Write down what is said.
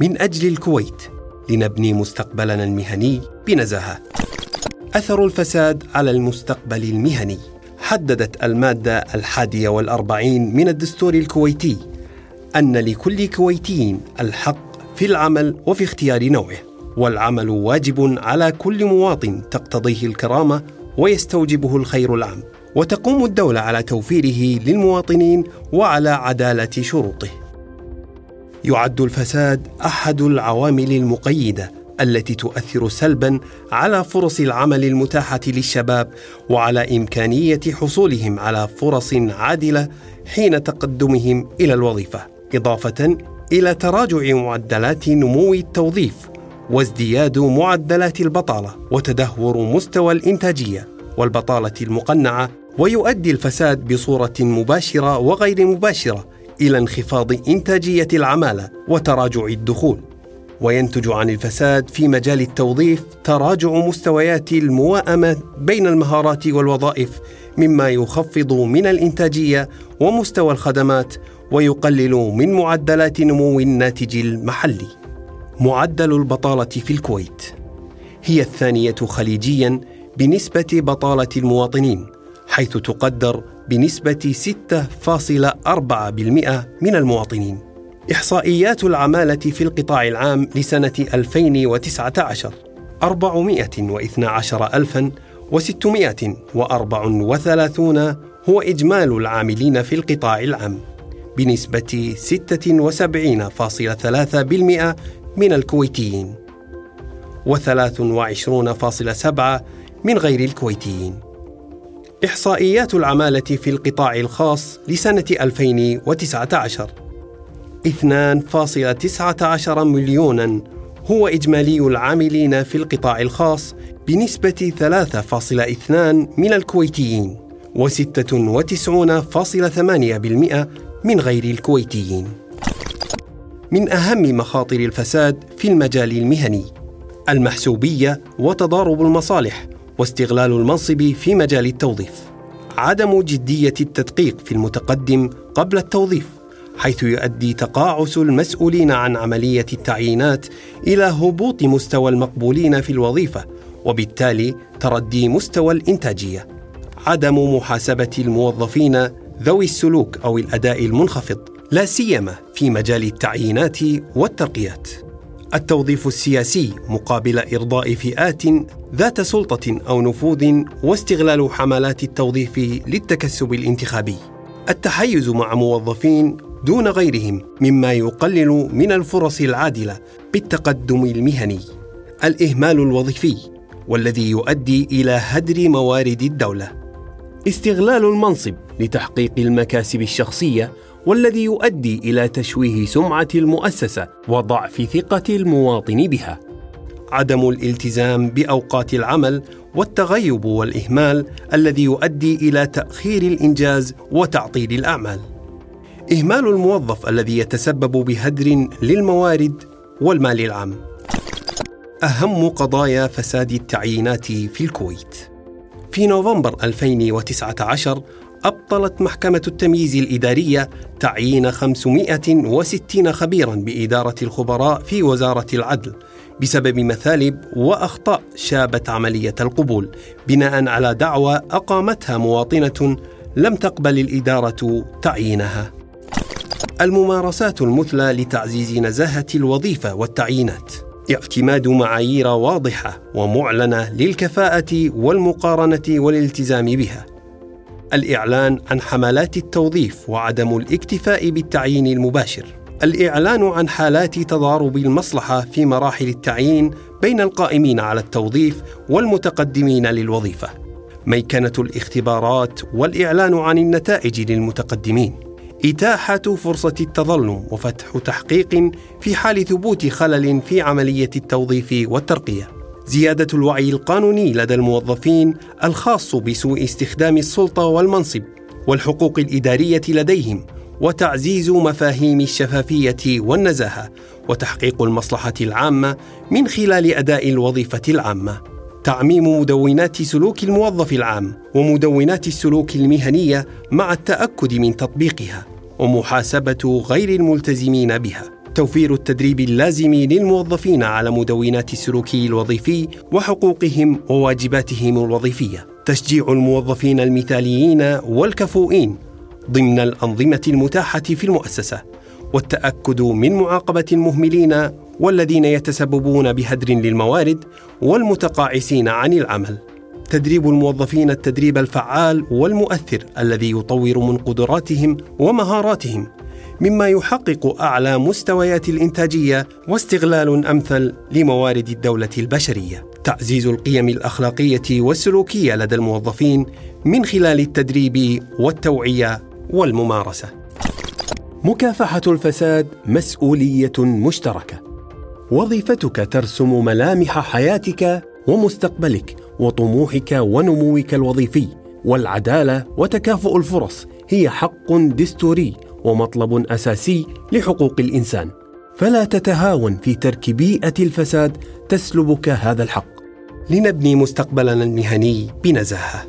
من أجل الكويت لنبني مستقبلنا المهني بنزاهة. أثر الفساد على المستقبل المهني. حددت المادة الحادية والأربعين من الدستور الكويتي أن لكل كويتي الحق في العمل وفي اختيار نوعه. والعمل واجب على كل مواطن تقتضيه الكرامة ويستوجبه الخير العام. وتقوم الدولة على توفيره للمواطنين وعلى عدالة شروطه. يعد الفساد أحد العوامل المقيدة التي تؤثر سلبا على فرص العمل المتاحة للشباب وعلى إمكانية حصولهم على فرص عادلة حين تقدمهم إلى الوظيفة إضافة إلى تراجع معدلات نمو التوظيف وازدياد معدلات البطالة وتدهور مستوى الإنتاجية والبطالة المقنعة ويؤدي الفساد بصورة مباشرة وغير مباشرة إلى انخفاض إنتاجية العمالة وتراجع الدخول. وينتج عن الفساد في مجال التوظيف تراجع مستويات المواءمة بين المهارات والوظائف مما يخفض من الإنتاجية ومستوى الخدمات ويقلل من معدلات نمو الناتج المحلي. معدل البطالة في الكويت هي الثانية خليجيا بنسبة بطالة المواطنين حيث تقدر بنسبة 6.4% من المواطنين. إحصائيات العمالة في القطاع العام لسنة 2019 411634 هو إجمال العاملين في القطاع العام. بنسبة 76.3% من الكويتيين. و23.7% من غير الكويتيين. إحصائيات العمالة في القطاع الخاص لسنة 2019 2.19 مليونا هو إجمالي العاملين في القطاع الخاص بنسبة 3.2 من الكويتيين و96.8% من غير الكويتيين. من أهم مخاطر الفساد في المجال المهني المحسوبية وتضارب المصالح واستغلال المنصب في مجال التوظيف. عدم جدية التدقيق في المتقدم قبل التوظيف حيث يؤدي تقاعس المسؤولين عن عملية التعيينات إلى هبوط مستوى المقبولين في الوظيفة وبالتالي تردي مستوى الإنتاجية عدم محاسبة الموظفين ذوي السلوك أو الأداء المنخفض لا سيما في مجال التعيينات والترقيات التوظيف السياسي مقابل إرضاء فئات ذات سلطة أو نفوذ واستغلال حملات التوظيف للتكسب الانتخابي. التحيز مع موظفين دون غيرهم مما يقلل من الفرص العادلة بالتقدم المهني. الإهمال الوظيفي والذي يؤدي إلى هدر موارد الدولة. استغلال المنصب لتحقيق المكاسب الشخصية والذي يؤدي إلى تشويه سمعة المؤسسة وضعف ثقة المواطن بها عدم الالتزام بأوقات العمل والتغيب والإهمال الذي يؤدي إلى تأخير الإنجاز وتعطيل الأعمال إهمال الموظف الذي يتسبب بهدر للموارد والمال العام. أهم قضايا فساد التعيينات في الكويت. في نوفمبر 2019 أبطلت محكمة التمييز الإدارية تعيين 560 خبيرا بإدارة الخبراء في وزارة العدل بسبب مثالب وأخطاء شابت عملية القبول بناء على دعوى أقامتها مواطنة لم تقبل الإدارة تعيينها. الممارسات المثلى لتعزيز نزاهة الوظيفة والتعيينات اعتماد معايير واضحة ومعلنة للكفاءة والمقارنة والالتزام بها الإعلان عن حملات التوظيف وعدم الاكتفاء بالتعيين المباشر. الإعلان عن حالات تضارب المصلحة في مراحل التعيين بين القائمين على التوظيف والمتقدمين للوظيفة. ميكنة الاختبارات والإعلان عن النتائج للمتقدمين. إتاحة فرصة التظلم وفتح تحقيق في حال ثبوت خلل في عملية التوظيف والترقية. زيادة الوعي القانوني لدى الموظفين الخاص بسوء استخدام السلطة والمنصب والحقوق الإدارية لديهم وتعزيز مفاهيم الشفافية والنزاهة وتحقيق المصلحة العامة من خلال أداء الوظيفة العامة. تعميم مدونات سلوك الموظف العام ومدونات السلوك المهنية مع التأكد من تطبيقها ومحاسبة غير الملتزمين بها توفير التدريب اللازم للموظفين على مدونات السلوكي الوظيفي وحقوقهم وواجباتهم الوظيفية. تشجيع الموظفين المثاليين والكفؤين ضمن الأنظمة المتاحة في المؤسسة والتأكد من معاقبة المهملين والذين يتسببون بهدر للموارد والمتقاعسين عن العمل. تدريب الموظفين التدريب الفعال والمؤثر الذي يطور من قدراتهم ومهاراتهم مما يحقق أعلى مستويات الإنتاجية واستغلال أمثل لموارد الدولة البشرية. تعزيز القيم الأخلاقية والسلوكية لدى الموظفين من خلال التدريب والتوعية والممارسة. مكافحة الفساد مسؤولية مشتركة. وظيفتك ترسم ملامح حياتك ومستقبلك وطموحك ونموك الوظيفي. والعدالة وتكافؤ الفرص هي حق دستوري ومطلب أساسي لحقوق الإنسان. فلا تتهاون في ترك بيئة الفساد تسلبك هذا الحق. لنبني مستقبلنا المهني بنزاهة.